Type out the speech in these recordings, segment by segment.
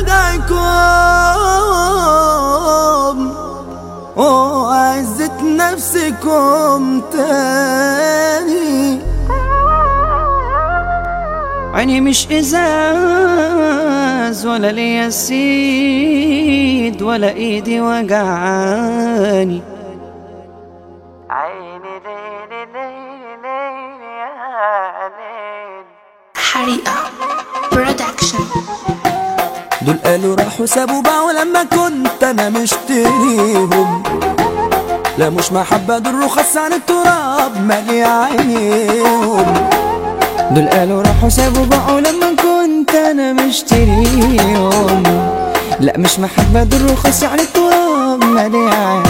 عداكم وعزت نفسكم تاني. عيني مش إزاز ولا ليا السيد ولا إيدي وجعاني. عيني ليلي ليلي يا ليل حريقة. دول قالوا راحوا سابوا باعوا لما كنت أنا مشتريهم. لا مش محبة دول رخص عن التراب مالي عينيهم. دول قالوا راحوا سابوا باعوا لما كنت أنا مشتريهم. لا مش محبة دول رخص يعني التراب مالي عينيهم.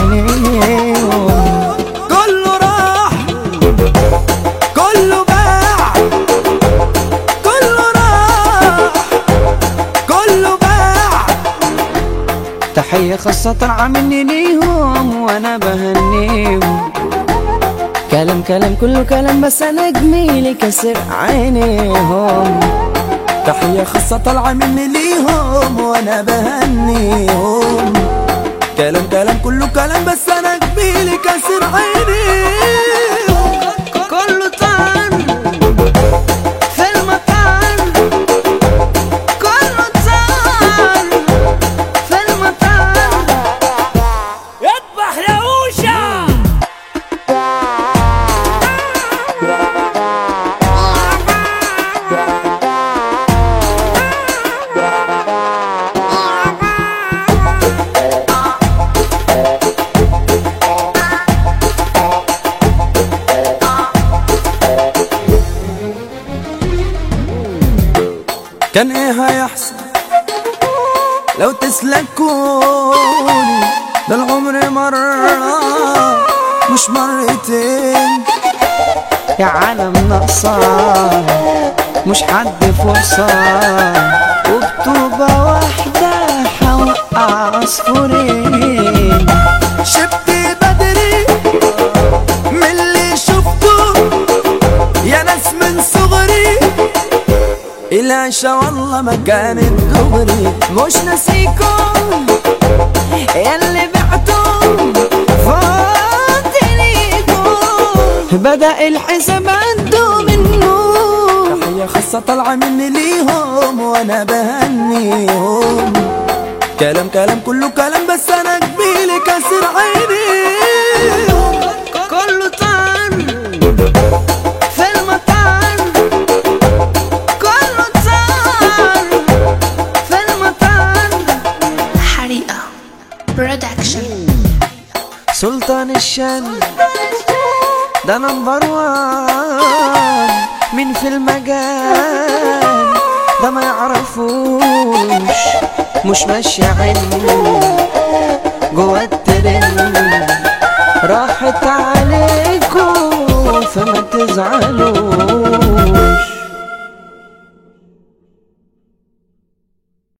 تحية خاصة مني ليهم وأنا بهنيهم. كلام كلام كله كلام بس أنا جميلي كسر عينيهم. تحية خاصة طالعة مني ليهم وأنا بهنيهم. كلام كلام كله كلام بس أنا جميلي كسر عينيهم. كان إيه هيحصل لو تسلكوني ده العمر مرة مش مرتين. يا عالم ناقصة مش حد فرصة. العشا والله ما كانت دغري مش ناسيكم ياللي بعتم فاضليكم بدأ الحساب منه. تحية خاصة طالعة مني ليهم وأنا بهنيهم. كلام كلام كله كلام بس أنا production سلطان الشام ده number one مين في المجال ده ما يعرفوش مش ماشي عيني جوا الترند راحت عليكم فما تزعلوش.